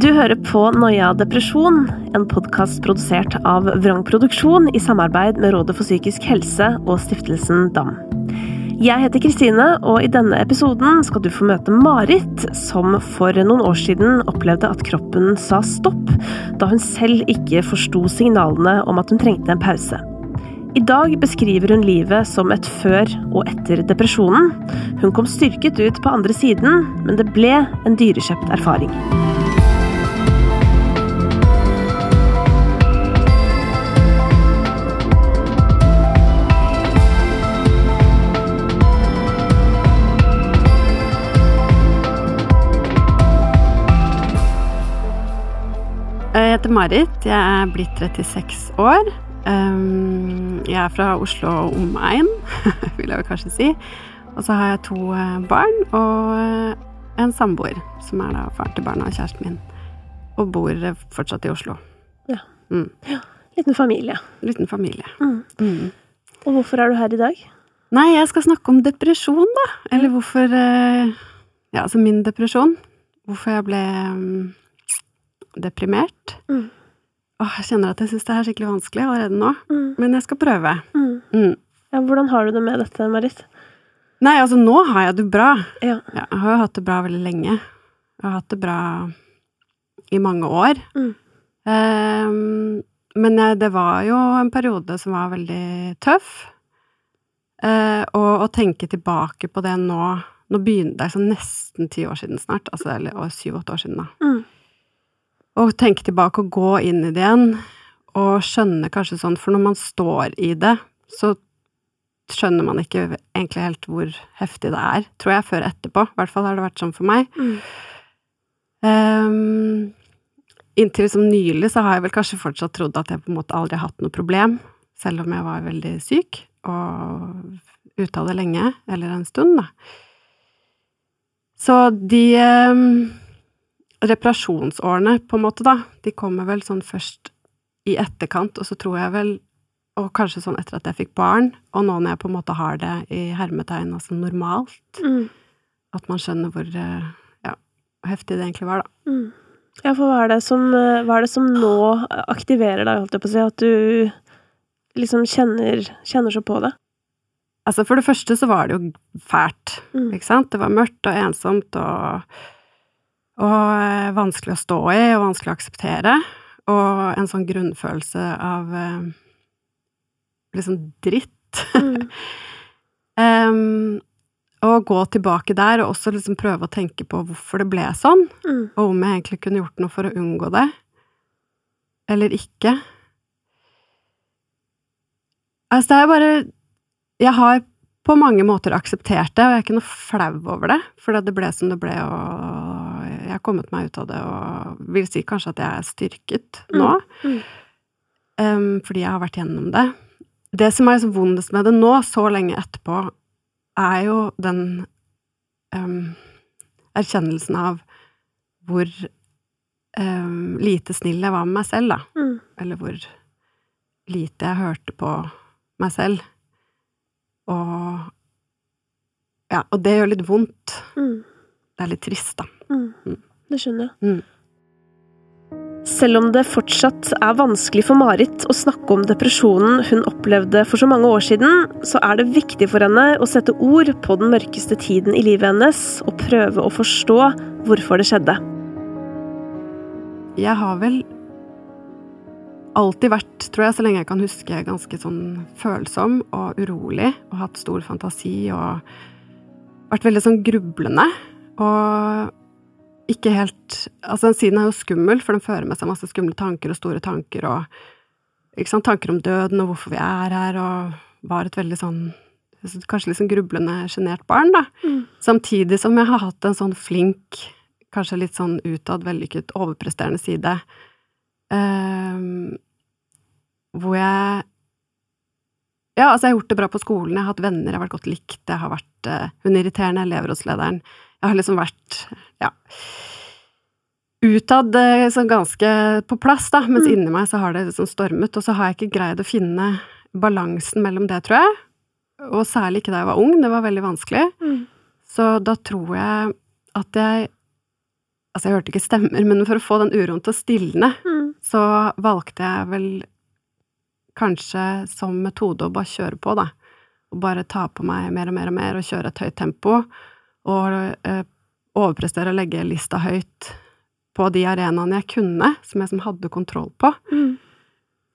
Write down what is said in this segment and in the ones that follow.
Du hører på Noia depresjon, en podkast produsert av Vrang Produksjon i samarbeid med Rådet for psykisk helse og stiftelsen DAM. Jeg heter Kristine, og i denne episoden skal du få møte Marit, som for noen år siden opplevde at kroppen sa stopp, da hun selv ikke forsto signalene om at hun trengte en pause. I dag beskriver hun livet som et før og etter depresjonen. Hun kom styrket ut på andre siden, men det ble en dyrekjøpt erfaring. Jeg heter Marit. Jeg er blitt 36 år. Um, jeg er fra Oslo og omegn, vil jeg vel kanskje si. Og så har jeg to eh, barn og eh, en samboer, som er da faren til barna og kjæresten min. Og bor eh, fortsatt i Oslo. Ja. Mm. ja. Liten familie. Liten familie. Mm. Mm. Og hvorfor er du her i dag? Nei, jeg skal snakke om depresjon, da. Eller hvorfor Ja, altså min depresjon. Hvorfor jeg ble um, deprimert. Mm. Åh, jeg kjenner at jeg syns det er skikkelig vanskelig allerede nå. Mm. Men jeg skal prøve. Mm. Mm. Ja, hvordan har du det med dette, Marit? Nei, altså nå har jeg det bra. Ja. Ja, jeg har jo hatt det bra veldig lenge. Jeg har hatt det bra i mange år. Mm. Ehm, men jeg, det var jo en periode som var veldig tøff. Uh, og å tenke tilbake på det nå Nå begynner det altså nesten ti år siden snart, altså, eller syv-åtte år siden, da. Og tenke tilbake og gå inn i det igjen, og skjønne kanskje sånn For når man står i det, så skjønner man ikke egentlig helt hvor heftig det er, tror jeg, før etterpå. I hvert fall har det vært sånn for meg. Mm. Um, inntil liksom nylig så har jeg vel kanskje fortsatt trodd at jeg på en måte aldri har hatt noe problem, selv om jeg var veldig syk, og ute av det lenge, eller en stund, da. Så de um, reparasjonsårene, på en måte, da, de kommer vel sånn først i etterkant, og så tror jeg vel og kanskje sånn etter at jeg fikk barn, og nå når jeg på en måte har det i hermetegn, altså normalt, Mm. at man skjønner hvor eh, ja, heftig det egentlig var, da. Mm. Ja, for hva er, det som, eh, hva er det som nå aktiverer deg, holdt jeg på å si, at du liksom kjenner, kjenner så på det? Altså, for det første så var det jo fælt, Mm. ikke sant? Det var mørkt og ensomt og, og eh, vanskelig å stå i og vanskelig å akseptere, og en sånn grunnfølelse av eh, liksom dritt. Mm. um, og gå tilbake der, og også liksom prøve å tenke på hvorfor det ble sånn, Mm. og om jeg egentlig kunne gjort noe for å unngå det, eller ikke. Altså, det er bare Jeg har på mange måter akseptert det, og jeg er ikke noe flau over det, fordi det ble som det ble, og jeg har kommet meg ut av det, og vil si kanskje at jeg er styrket nå, Mm. Um, fordi jeg har vært gjennom det. Det som er så vondest med det nå, så lenge etterpå, er jo den um, erkjennelsen av hvor um, lite snill jeg var med meg selv, da. Mm. Eller hvor lite jeg hørte på meg selv. Og Ja, og det gjør litt vondt. Mm. Det er litt trist, da. Mm. Mm. Det skjønner jeg. Mm. Selv om det fortsatt er vanskelig for Marit å snakke om depresjonen hun opplevde for så mange år siden, så er det viktig for henne å sette ord på den mørkeste tiden i livet hennes, og prøve å forstå hvorfor det skjedde. Jeg har vel alltid vært, tror jeg, så lenge jeg kan huske, ganske sånn følsom og urolig, og hatt stor fantasi og vært veldig sånn grublende. Og ikke helt Altså, den siden er jo skummel, for den fører med seg masse skumle tanker og store tanker og ikke sant, tanker om døden og hvorfor vi er her, og var et veldig sånn Kanskje litt sånn grublende, sjenert barn, da. Mm. Samtidig som jeg har hatt en sånn flink, kanskje litt sånn utad, vellykket, overpresterende side. Ehm, hvor jeg Ja, altså, jeg har gjort det bra på skolen, jeg har hatt venner, jeg har vært godt likt, jeg har vært uh, hun irriterende elevrådslederen. Jeg har liksom vært, ja Utad eh, sånn ganske på plass, da, mens Mm. inni meg så har det liksom stormet, og så har jeg ikke greid å finne balansen mellom det, tror jeg. Og særlig ikke da jeg var ung, det var veldig vanskelig. Mm. Så da tror jeg at jeg Altså, jeg hørte ikke stemmer, men for å få den uroen til å stilne, Mm. så valgte jeg vel kanskje som metode å bare kjøre på, da. Og bare ta på meg mer og mer og mer og kjøre et høyt tempo. Og eh, overprestere og legge lista høyt på de arenaene jeg kunne, som jeg som hadde kontroll på. Mm.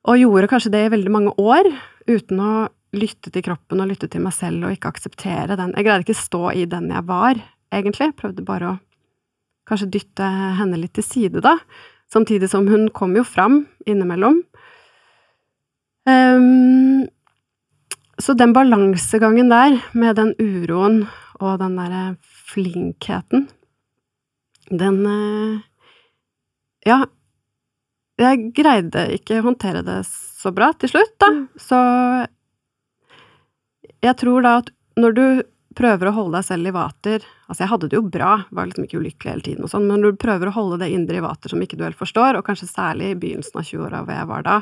Og gjorde kanskje det i veldig mange år, uten å lytte til kroppen og lytte til meg selv og ikke akseptere den. Jeg greide ikke å stå i den jeg var, egentlig. Prøvde bare å kanskje dytte henne litt til side, da. Samtidig som hun kom jo fram innimellom. Um, så den balansegangen der, med den uroen og den derre flinkheten, den eh, Ja, jeg greide ikke å håndtere det så bra til slutt, da. Mm. Så jeg tror da at når du prøver å holde deg selv i vater Altså, jeg hadde det jo bra, var liksom ikke ulykkelig hele tiden og sånn, men når du prøver å holde det indre i vater som ikke du helt forstår, og kanskje særlig i begynnelsen av 20-åra hvor jeg var da,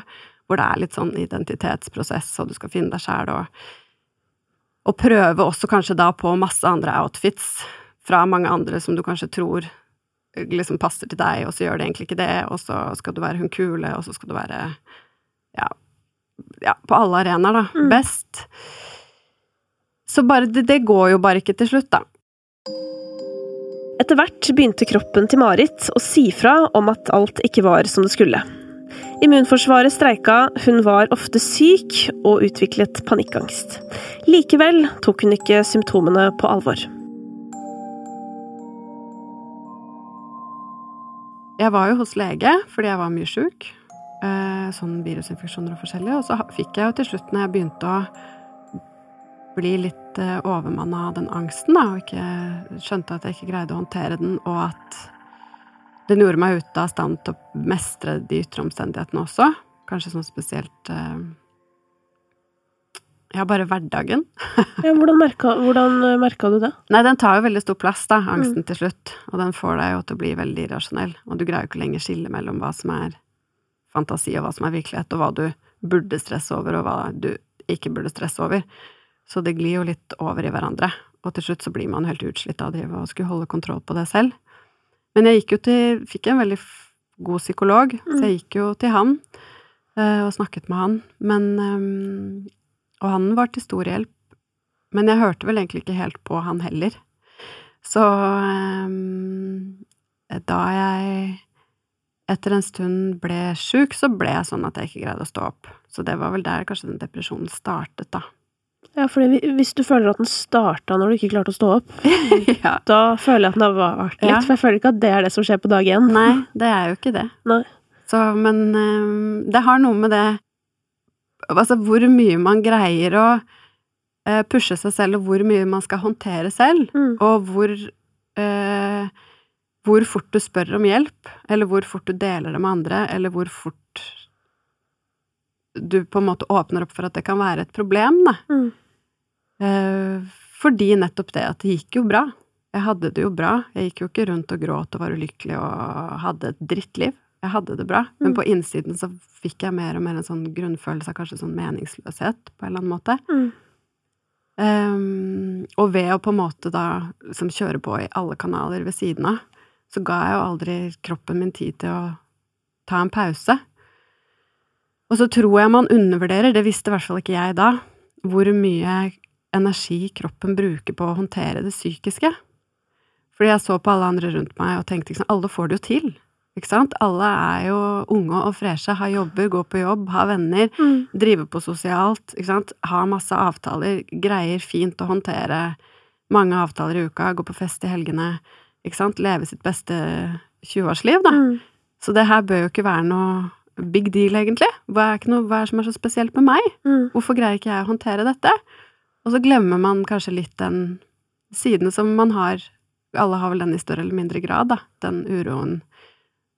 hvor det er litt sånn identitetsprosess, og du skal finne deg sjæl og Og prøve også kanskje da på masse andre outfits fra mange andre som du kanskje tror liksom passer til deg, og så gjør det egentlig ikke det, og så skal du være hun kule, og så skal du være ja, ja på alle arenaer, da. Mm. Best. Så bare det, det går jo bare ikke til slutt, da. Etter hvert begynte kroppen til Marit å si fra om at alt ikke var som det skulle. Immunforsvaret streika, hun var ofte syk og utviklet panikkangst. Likevel tok hun ikke symptomene på alvor. Jeg var jo hos lege fordi jeg var mye sjuk. Eh, sånn virusinfeksjoner og forskjellig. Og så fikk jeg jo til slutt, når jeg begynte å bli litt eh, overmanna av den angsten, da, og ikke skjønte at jeg ikke greide å håndtere den, og at den gjorde meg ute av stand til å mestre de ytre omstendighetene også. Kanskje sånn spesielt eh, Ja, bare hverdagen. Ja, hvordan, merka, hvordan eh, merka du det? Nei, den tar jo veldig stor plass, da, angsten til slutt. Og den får deg jo til å bli veldig irrasjonell. Og du greier jo ikke lenger skille mellom hva som er fantasi, og hva som er virkelighet, og hva du burde stresse over, og hva du ikke burde stresse over. Så det glir jo litt over i hverandre. Og til slutt så blir man helt utslitt av å drive og skulle holde kontroll på det selv. Men jeg gikk jo til Fikk en veldig god psykolog, så jeg gikk jo til han eh, og snakket med han. Men ehm, Og han var til stor hjelp. Men jeg hørte vel egentlig ikke helt på han heller. Så ehm, da jeg etter en stund ble sjuk, så ble jeg sånn at jeg ikke greide å stå opp. Så det var vel der kanskje den depresjonen startet, da. Ja, for Hvis du føler at den starta når du ikke klarte å stå opp, ja. da føler jeg at den har vart litt. Ja. For jeg føler ikke at det er det som skjer på dag én. Nei, det er jo ikke det. Så, men um, det har noe med det Altså hvor mye man greier å uh, pushe seg selv, og hvor mye man skal håndtere selv, Mm. og hvor uh, hvor fort du spør om hjelp, eller hvor fort du deler det med andre, eller hvor fort du på en måte åpner opp for at det kan være et problem, da. Mm. Eh, fordi nettopp det at det gikk jo bra. Jeg hadde det jo bra. Jeg gikk jo ikke rundt og gråt og var ulykkelig og hadde et drittliv. Jeg hadde det bra, men Mm. på innsiden så fikk jeg mer og mer en sånn grunnfølelse av kanskje sånn meningsløshet, på en eller annen måte. Mm. Um, og ved å på en måte da liksom kjøre på i alle kanaler ved siden av, så ga jeg jo aldri kroppen min tid til å ta en pause. Og så tror jeg man undervurderer, det visste i hvert fall ikke jeg da, hvor mye energi kroppen bruker på å håndtere det psykiske. Fordi jeg så på alle andre rundt meg og tenkte liksom, alle får det jo til. Ikke sant? Alle er jo unge og freshe, har jobber, går på jobb, har venner, Mm. driver på sosialt, ikke sant, har masse avtaler, greier fint å håndtere mange avtaler i uka, går på fest i helgene, ikke sant, leve sitt beste 20-årsliv, da. Mm. Så det her bør jo ikke være noe big deal, egentlig. Hva er, noe, hva er det som er så spesielt med meg? Mm. Hvorfor greier ikke jeg å håndtere dette? Og så glemmer man kanskje litt den sidene som man har Alle har vel den i større eller mindre grad, da. Den uroen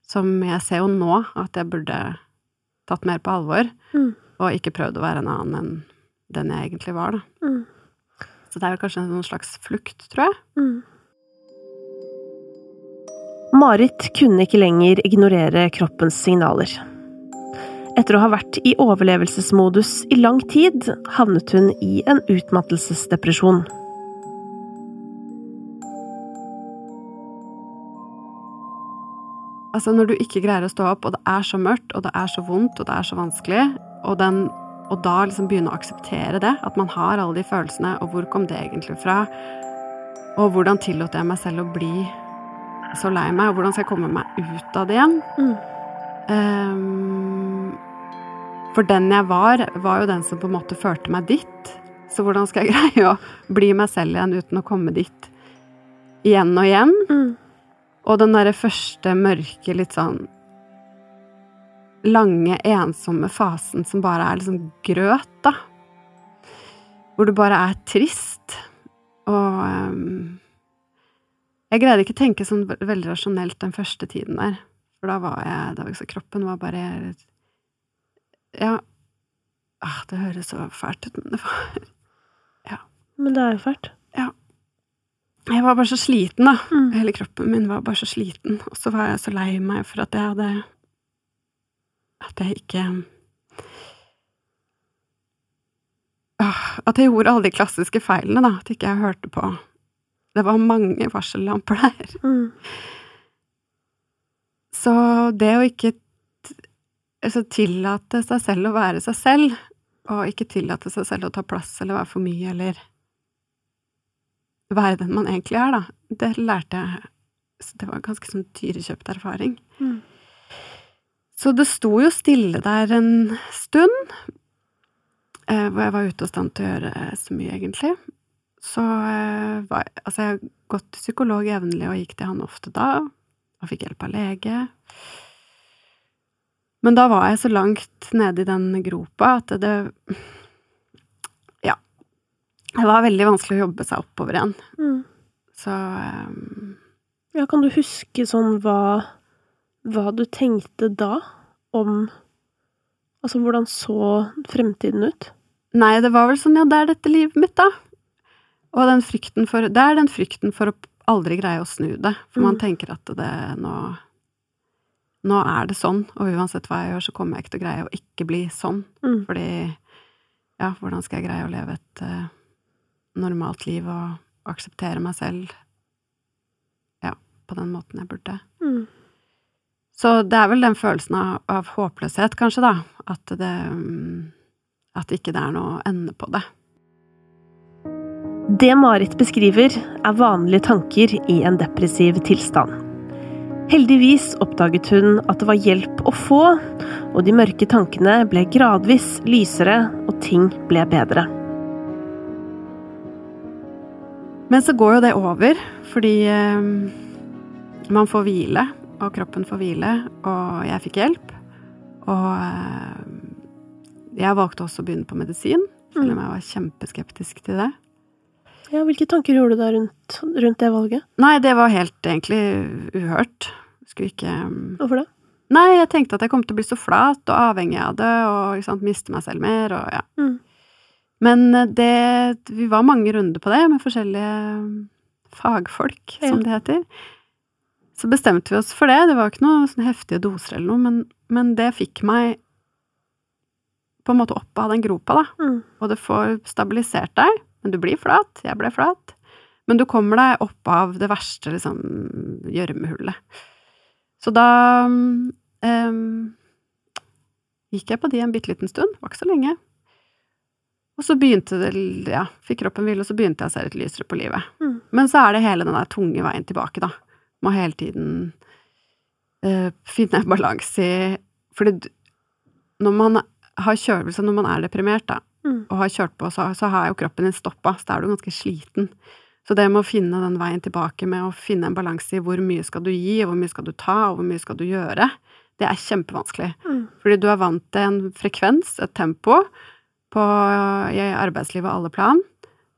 som jeg ser jo nå at jeg burde tatt mer på alvor, Mm. og ikke prøvd å være en annen enn den jeg egentlig var, da. Mm. Så det er jo kanskje en slags flukt, tror jeg. Mm. Marit kunne ikke lenger ignorere kroppens signaler. Etter å ha vært i overlevelsesmodus i lang tid, havnet hun i en utmattelsesdepresjon. Altså, når du ikke greier å stå opp, og det er så mørkt, og det er så vondt, og det er så vanskelig, og, den, og da liksom begynne å akseptere det, at man har alle de følelsene, og hvor kom det egentlig fra, og hvordan tillot jeg meg selv å bli så lei meg, og hvordan skal jeg komme meg ut av det igjen? Mm. Um, for den jeg var, var jo den som på en måte førte meg dit. Så hvordan skal jeg greie å bli meg selv igjen uten å komme dit igjen og igjen? Mm. Og den derre første mørke, litt sånn lange, ensomme fasen som bare er liksom grøt, da. Hvor du bare er trist. Og um, Jeg greide ikke å tenke sånn veldig rasjonelt den første tiden der. For da var jeg da var så Kroppen var bare Ja. Ah, det høres så fælt ut, men det var Ja. Men det er jo fælt. Jeg var bare så sliten, da. Mm. Hele kroppen min var bare så sliten. Og så var jeg så lei meg for at jeg hadde At jeg ikke Ah, At jeg gjorde alle de klassiske feilene, da. At ikke jeg hørte på. Det var mange varsellamper der. Mm. Så det å ikke altså tillate seg selv å være seg selv, og ikke tillate seg selv å ta plass eller være for mye eller være den man egentlig er, da, det lærte jeg så Det var en ganske sånn dyrekjøpt erfaring. Mm. Så det sto jo stille der en stund, eh, hvor jeg var ute av stand til å gjøre så mye, egentlig. Så eh, var jeg Altså, jeg har gått til psykolog jevnlig og gikk til han ofte da, og fikk hjelp av lege. Men da var jeg så langt nede i den gropa at det Ja. Det var veldig vanskelig å jobbe seg oppover igjen. Mm. Så um, Ja, kan du huske sånn hva, hva du tenkte da om Altså, hvordan så fremtiden ut? Nei, det var vel sånn, ja, det er dette livet mitt, da. Og den frykten for Det er den frykten for å aldri greie å snu det. For man Mm. tenker at det nå Nå er det sånn, og uansett hva jeg gjør, så kommer jeg ikke til å greie å ikke bli sånn. Mm. Fordi Ja, hvordan skal jeg greie å leve et uh, normalt liv og akseptere meg selv ja, på den måten jeg burde? Mm. Så det er vel den følelsen av, av håpløshet, kanskje, da. At det mm, At ikke det er noe ende på det. Det Marit beskriver, er vanlige tanker i en depressiv tilstand. Heldigvis oppdaget hun at det var hjelp å få, og de mørke tankene ble gradvis lysere, og ting ble bedre. Men så går jo det over, fordi eh, man får hvile, og kroppen får hvile, og jeg fikk hjelp. Og eh, jeg valgte også å begynne på medisin, selv om jeg var kjempeskeptisk til det. Ja, hvilke tanker gjorde du deg rundt, rundt det valget? Nei, det var helt egentlig uhørt. Skulle ikke mm, Hvorfor det? Nei, jeg tenkte at jeg kom til å bli så flat og avhengig av det, og sant, miste meg selv mer, og ja. Mm. Men eh, det Vi var mange runder på det med forskjellige fagfolk, Ja. som det heter. Så bestemte vi oss for det. Det var ikke noe sånn heftige doser eller noe, men, men det fikk meg på en måte opp av den gropa, da. Mm. Og det får stabilisert deg. Men du blir flat. Jeg ble flat. Men du kommer deg opp av det verste, liksom, gjørmehullet. Så da um, gikk jeg på de en bitte liten stund. Var ikke så lenge. Og så begynte det, ja, fikk kroppen hvile, og så begynte jeg å se litt lysere på livet. Mm. Men så er det hele den der tunge veien tilbake, da. Må hele tiden uh, finne en balanse i Fordi når man har kjølelse, når man er deprimert, da, Mm. og har kjørt på, så, så har jo kroppen din stoppa, så da er du ganske sliten. Så det med å finne den veien tilbake med å finne en balanse i hvor mye skal du gi, hvor mye skal du ta, og hvor mye skal du gjøre, det er kjempevanskelig. Mm. Fordi du er vant til en frekvens, et tempo, på, i arbeidslivet og alle plan.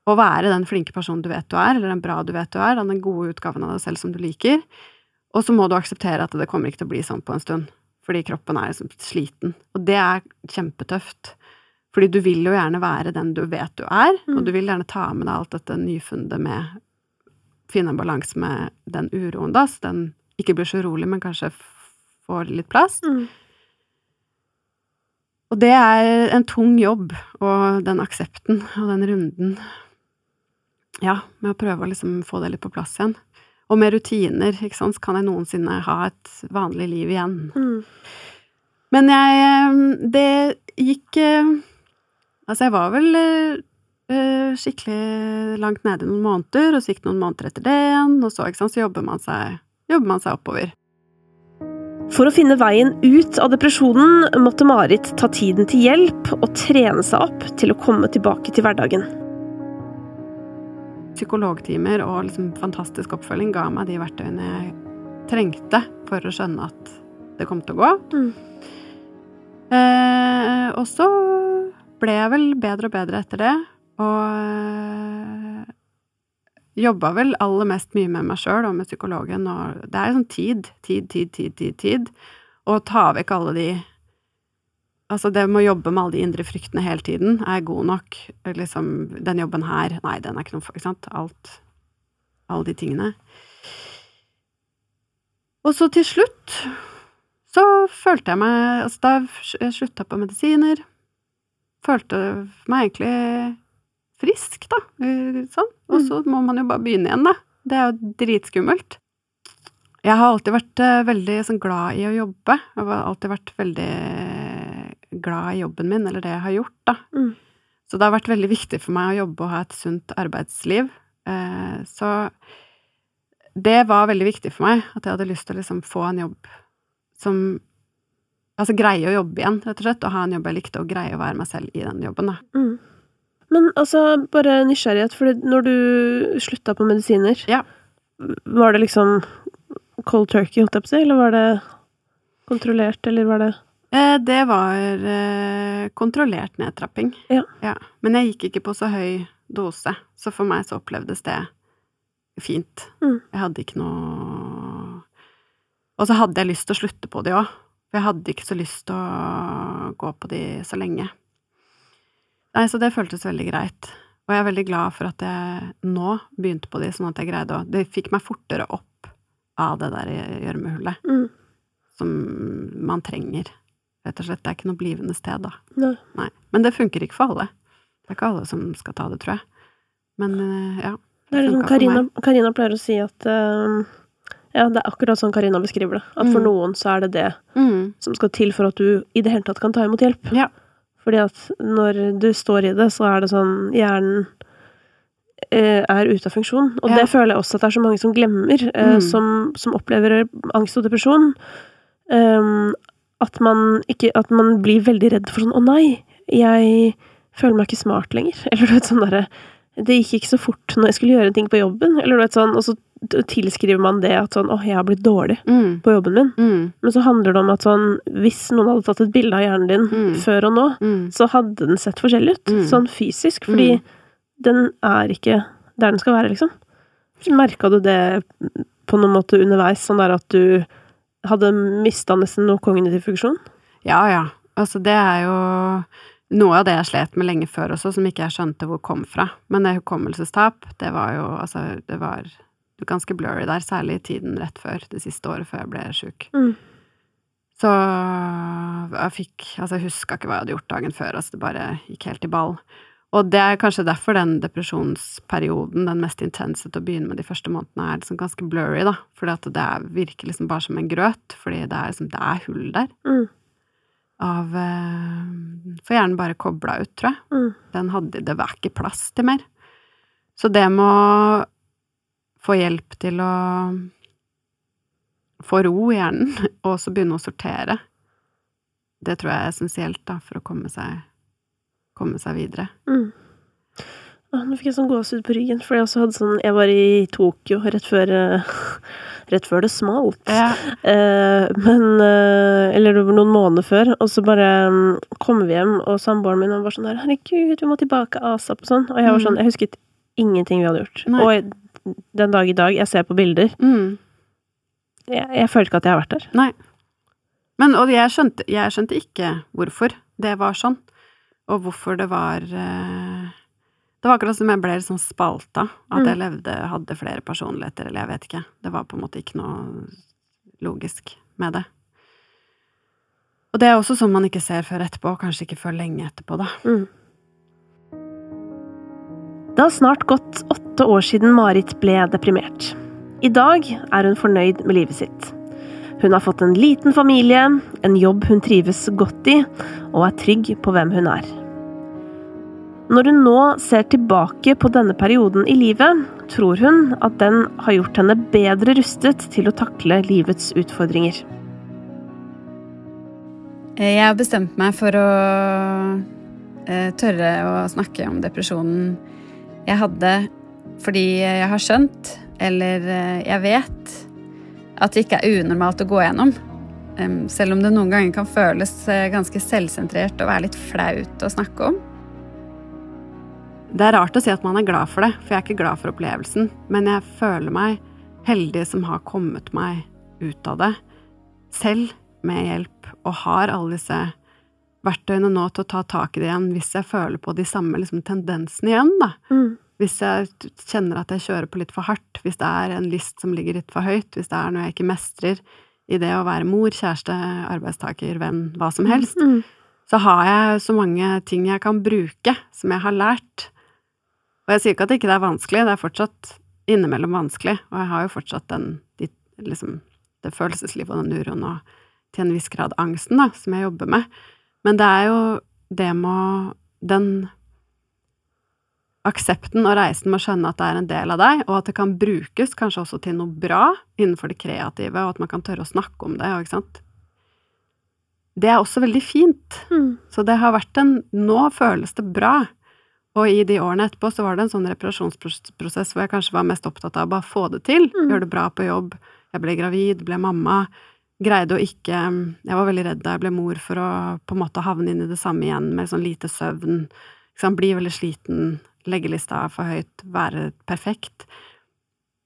Å være den flinke personen du vet du er, eller den bra du vet du er, den gode utgaven av deg selv som du liker. Og så må du akseptere at det kommer ikke til å bli sånn på en stund. Fordi kroppen er liksom sliten. Og det er kjempetøft. Fordi du vil jo gjerne være den du vet du er, Mm. og du vil gjerne ta med deg alt dette nyfunnet med Finne en balanse med den uroen, da, så den ikke blir så urolig, men kanskje får litt plass. Mm. Og det er en tung jobb, og den aksepten og den runden Ja, med å prøve å liksom få det litt på plass igjen. Og med rutiner, ikke sant, kan jeg noensinne ha et vanlig liv igjen. Mm. Men jeg eh, Det gikk eh, Altså, jeg var vel uh, skikkelig langt nede i noen måneder, og så gikk noen måneder etter det igjen, og så, ikke sant, så jobber man seg, jobber man seg oppover. For å finne veien ut av depresjonen måtte Marit ta tiden til hjelp og trene seg opp til å komme tilbake til hverdagen. Psykologtimer og liksom fantastisk oppfølging ga meg de verktøyene jeg trengte for å skjønne at det kom til å gå. Mm. Eh, og så ble jeg vel bedre og bedre etter det, og eh, jobba vel aller mest mye med meg sjøl og med psykologen, og det er sånn tid, tid, tid, tid, tid, tid, og ta vekk alle de Altså, det med å jobbe med alle de indre fryktene hele tiden, er god nok. Liksom, den jobben her, nei, den er ikke noe for, ikke sant. Alt. Alle de tingene. Og så til slutt så følte jeg meg Altså, da jeg slutta på medisiner, følte meg egentlig frisk, da. Sånn. Og så må man jo bare begynne igjen, da. Det er jo dritskummelt. Jeg har alltid vært veldig sånn, glad i å jobbe. Jeg har alltid vært veldig glad i jobben min, eller det jeg har gjort, da. Mm. Så det har vært veldig viktig for meg å jobbe og ha et sunt arbeidsliv. Eh, så det var veldig viktig for meg, at jeg hadde lyst til å liksom få en jobb som Altså greie å jobbe igjen, rett og slett, og ha en jobb jeg likte, og greie å være meg selv i den jobben, da. Mm. Men altså, bare nysgjerrighet, for når du slutta på medisiner, Ja. var det liksom cold turkey, holdt jeg på å si, eller var det kontrollert, eller var det Eh, det var eh, kontrollert nedtrapping. Ja. Men jeg gikk ikke på så høy dose, så for meg så opplevdes det fint. Mm. Jeg hadde ikke noe Og så hadde jeg lyst til å slutte på det òg. For jeg hadde ikke så lyst til å gå på de så lenge. Nei, så det føltes veldig greit. Og jeg er veldig glad for at jeg nå begynte på de, sånn at jeg greide å Det fikk meg fortere opp av det der gjørmehullet mm. som man trenger. Rett og slett. Det er ikke noe blivende sted, da. Nei. Nei. Men det funker ikke for alle. Det er ikke alle som skal ta det, tror jeg. Men eh, ja. Det er det som Karina. Karina pleier å si at eh, Ja, det er akkurat sånn Karina beskriver det. At for Mm. noen så er det det Mm. som skal til for at du i det hele tatt kan ta imot hjelp. Ja. Fordi at når du står i det, så er det sånn Hjernen eh, er ute av funksjon. Og Ja. det føler jeg også at det er så mange som glemmer, eh, Mm. som, som opplever angst og depresjon. Um, at man ikke At man blir veldig redd for sånn Å nei, jeg føler meg ikke smart lenger. Eller du vet sånn derre Det gikk ikke så fort når jeg skulle gjøre ting på jobben. Eller du vet sånn Og så tilskriver man det at sånn Å, jeg har blitt dårlig Mm. på jobben min. Mm. Men så handler det om at sånn Hvis noen hadde tatt et bilde av hjernen din Mm. før og nå, Mm. så hadde den sett forskjellig ut. Mm. Sånn fysisk. Fordi Mm. den er ikke der den skal være, liksom. Merka du det på noen måte underveis, sånn der at du hadde mista nesten noe kognitiv funksjon? Ja, ja. Altså, det er jo noe av det jeg slet med lenge før også, som ikke jeg skjønte hvor kom fra. Men det hukommelsestap, det var jo altså Det var ganske blurry der, særlig i tiden rett før, det siste året før jeg ble sjuk. Mm. Så jeg fikk Altså, jeg huska ikke hva jeg hadde gjort dagen før, altså, det bare gikk helt i ball. Og det er kanskje derfor den depresjonsperioden, den mest intense til å begynne med de første månedene, er liksom ganske blurry, da. Fordi at det er, virker liksom bare som en grøt, fordi det er liksom Det er hull der. Mm. Av eh, Får hjernen bare kobla ut, tror jeg. Mm. Den hadde Det var ikke plass til mer. Så det med å få hjelp til å få ro i hjernen, og så begynne å sortere, det tror jeg er essensielt da, for å komme seg, komme seg videre. Mm. Nå fikk jeg sånn gåsehud på ryggen, for jeg også hadde sånn Jeg var i Tokyo rett før eh, Rett før det smalt. Ja. Eh, men eh, Eller det var noen måneder før, og så bare mm, kom vi hjem, og samboeren min var sånn der 'Herregud, vi må tilbake asap' og sånn. Og jeg var Mm. sånn Jeg husket ingenting vi hadde gjort. Nei. Og den dag i dag, jeg ser på bilder Mm. Jeg, jeg føler ikke at jeg har vært der. Nei. Men, og jeg skjønte, jeg skjønte ikke hvorfor det var sånn, og hvorfor det var eh, Det var akkurat som jeg ble sånn spalta, at Mm. jeg levde, hadde flere personligheter, eller jeg vet ikke. Det var på en måte ikke noe logisk med det. Og det er også sånn man ikke ser før etterpå, og kanskje ikke før lenge etterpå, da. Mm. Det har snart gått åtte år siden Marit ble deprimert. I dag er hun fornøyd med livet sitt. Hun har fått en liten familie, en jobb hun trives godt i, og er trygg på hvem hun er. Når hun nå ser tilbake på denne perioden i livet, tror hun at den har gjort henne bedre rustet til å takle livets utfordringer. Jeg har bestemt meg for å eh, tørre å snakke om depresjonen jeg hadde fordi jeg har skjønt, eller eh, jeg vet, at det ikke er unormalt å gå gjennom. Selv om det noen ganger kan føles eh, ganske selvsentrert og være litt flaut å snakke om. Det er rart å si at man er glad for det, for jeg er ikke glad for opplevelsen. Men jeg føler meg heldig som har kommet meg ut av det selv, med hjelp, og har alle disse verktøyene nå til å ta tak i det igjen hvis jeg føler på de samme liksom, tendensene igjen, da. Mm. Hvis jeg kjenner at jeg kjører på litt for hardt, hvis det er en list som ligger litt for høyt, hvis det er noe jeg ikke mestrer i det å være mor, kjæreste, arbeidstaker, venn, hva som helst, mm. så har jeg så mange ting jeg kan bruke, som jeg har lært. Og jeg sier ikke at det ikke er vanskelig, det er fortsatt innimellom vanskelig, og jeg har jo fortsatt den, de, liksom, det følelseslivet og den uroen og til en viss grad angsten, da, som jeg jobber med. Men det er jo det med den aksepten og reisen med å skjønne at det er en del av deg, og at det kan brukes kanskje også til noe bra innenfor det kreative, og at man kan tørre å snakke om det, ikke sant. Det er også veldig fint. Mm. Så det har vært en Nå føles det bra. Og i de årene etterpå så var det en sånn reparasjonsprosess hvor jeg kanskje var mest opptatt av å bare få det til, mm. gjøre det bra på jobb. Jeg ble gravid, ble mamma. Greide å ikke Jeg var veldig redd da jeg ble mor for å på en måte havne inn i det samme igjen med sånn lite søvn. Bli veldig sliten, leggelista for høyt, være perfekt.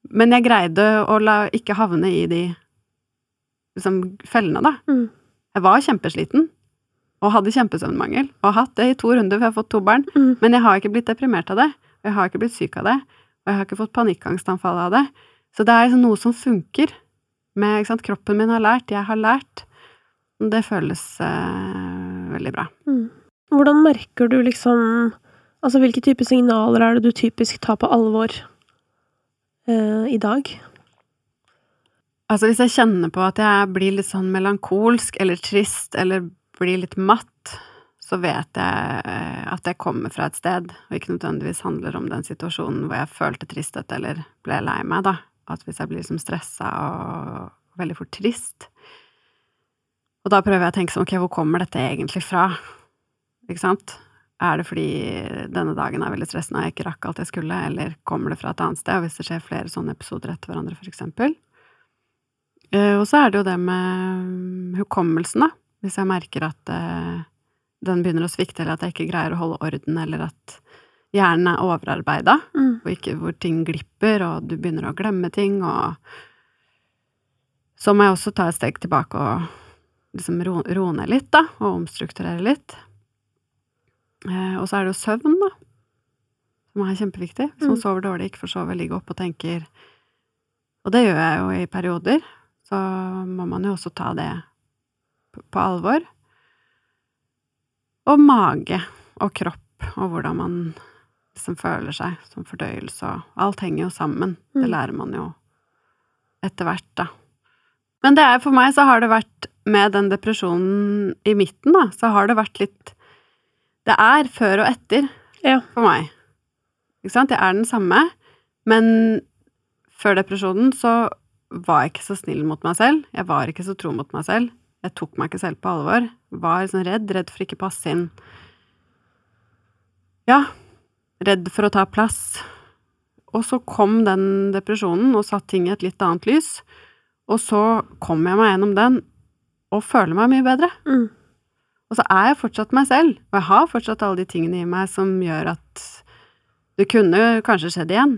Men jeg greide å la ikke havne i de liksom, fellene, da. Mm. Jeg var kjempesliten og hadde kjempesøvnmangel, og har hatt det i to runder, for jeg har fått to barn, mm. men jeg har ikke blitt deprimert av det, og jeg har ikke blitt syk av det, og jeg har ikke fått panikkangstanfall av det. Så det er liksom noe som funker. Med, kroppen min har lært, jeg har lært. Det føles eh, veldig bra. Mm. Hvordan merker du liksom Altså, hvilke type signaler er det du typisk tar på alvor eh, i dag? Altså, hvis jeg kjenner på at jeg blir litt sånn melankolsk eller trist eller blir litt matt, så vet jeg eh, at jeg kommer fra et sted, og ikke nødvendigvis handler om den situasjonen hvor jeg følte tristhet eller ble lei meg, da. At hvis jeg blir liksom stressa og veldig fort trist Og da prøver jeg å tenke sånn, ok, hvor kommer dette egentlig fra? Ikke sant? Er det fordi denne dagen er veldig stressende og jeg ikke rakk alt jeg skulle, eller kommer det fra et annet sted, og hvis det skjer flere sånne episoder etter hverandre, for eksempel? Eh, og så er det jo det med hukommelsen, da. Hvis jeg merker at eh, den begynner å svikte, eller at jeg ikke greier å holde orden, eller at hjernen er overarbeida, mm. hvor ting glipper, og du begynner å glemme ting, og så må jeg også ta et steg tilbake og liksom roe ned litt, da, og omstrukturere litt. Eh, og så er det jo søvn, da, som er kjempeviktig. Hvis man mm. sover dårlig, ikke får sove, ligger oppe og tenker Og det gjør jeg jo i perioder. Så må man jo også ta det på alvor. Og mage og kropp og hvordan man liksom føler seg som fordøyelse og Alt henger jo sammen. Det mm. lærer man jo etter hvert, da. Men det er, for meg så har det vært med den depresjonen i midten, da, så har det vært litt det er før og etter ja. for meg. Ikke sant? Jeg er den samme, men før depresjonen så var jeg ikke så snill mot meg selv. Jeg var ikke så tro mot meg selv. Jeg tok meg ikke selv på alvor. Var sånn redd, redd for ikke passe inn. Ja, redd for å ta plass. Og så kom den depresjonen og satte ting i et litt annet lys. Og så kom jeg meg gjennom den og føler meg mye bedre. Mm. Og så er jeg fortsatt meg selv, og jeg har fortsatt alle de tingene i meg som gjør at det kunne kanskje skjedd igjen,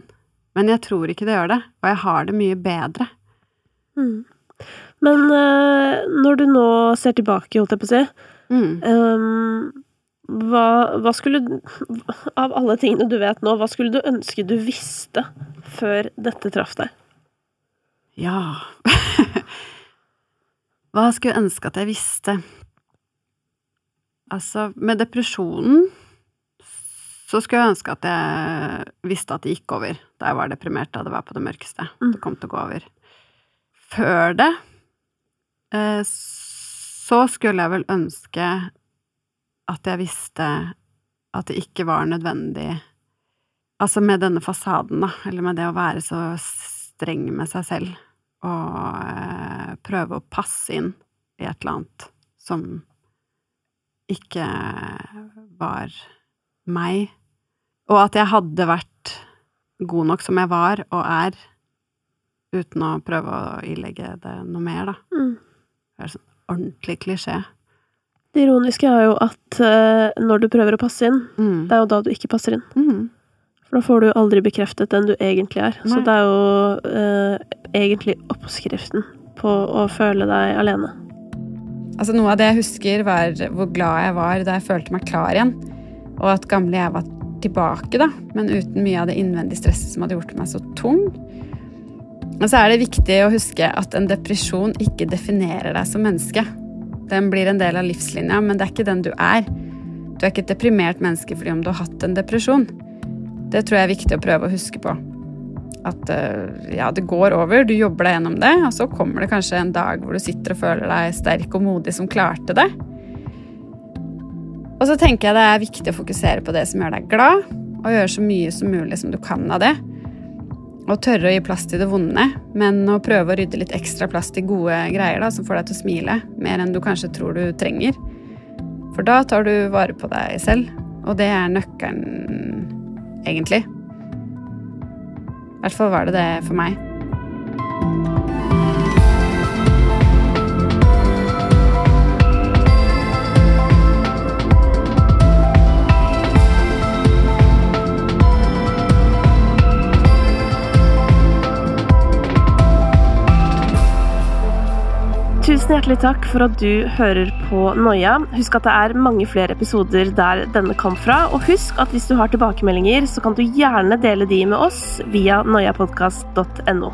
men jeg tror ikke det gjør det, og jeg har det mye bedre. Mm. Men uh, når du nå ser tilbake, holdt jeg på å si, mm. um, hva, hva, skulle Av alle tingene du vet nå, hva skulle du ønske du visste før dette traff deg? Ja Hva skulle jeg ønske at jeg visste? Altså, med depresjonen så skulle jeg ønske at jeg visste at det gikk over da jeg var deprimert, da det var på det mørkeste. Mm. Det kom til å gå over. Før det eh, så skulle jeg vel ønske at jeg visste at det ikke var nødvendig Altså med denne fasaden, da, eller med det å være så streng med seg selv og eh, prøve å passe inn i et eller annet som ikke var meg, og at jeg hadde vært god nok som jeg var og er, uten å prøve å ilegge det noe mer, da. Mm. Det er sånn ordentlig klisjé. Det ironiske er jo at eh, når du prøver å passe inn, Mm. det er jo da du ikke passer inn. Mm. For da får du aldri bekreftet den du egentlig er. Så det er jo eh, egentlig oppskriften på å føle deg alene. Altså Noe av det jeg husker, var hvor glad jeg var da jeg følte meg klar igjen. Og at gamle jeg var tilbake, da, men uten mye av det innvendige stresset som hadde gjort meg så tung. Og så er det viktig å huske at en depresjon ikke definerer deg som menneske. Den blir en del av livslinja, men det er ikke den du er. Du er ikke et deprimert menneske fordi om du har hatt en depresjon. Det tror jeg er viktig å prøve å huske på. At eh, ja, det går over, du jobber deg gjennom det, og så kommer det kanskje en dag hvor du sitter og føler deg sterk og modig som klarte det. Og så tenker jeg det er viktig å fokusere på det som gjør deg glad, og gjøre så mye som mulig som du kan av det. Og tørre å gi plass til det vonde, men å prøve å rydde litt ekstra plass til gode greier da, som får deg til å smile, mer enn du kanskje tror du trenger. For da tar du vare på deg selv, og det er nøkkelen, egentlig. I hvert fall var det det for meg. Tusen hjertelig takk for at du hører på Noia. Husk at det er mange flere episoder der denne kom fra. Og husk at hvis du har tilbakemeldinger, så kan du gjerne dele de med oss via noiapodkast.no.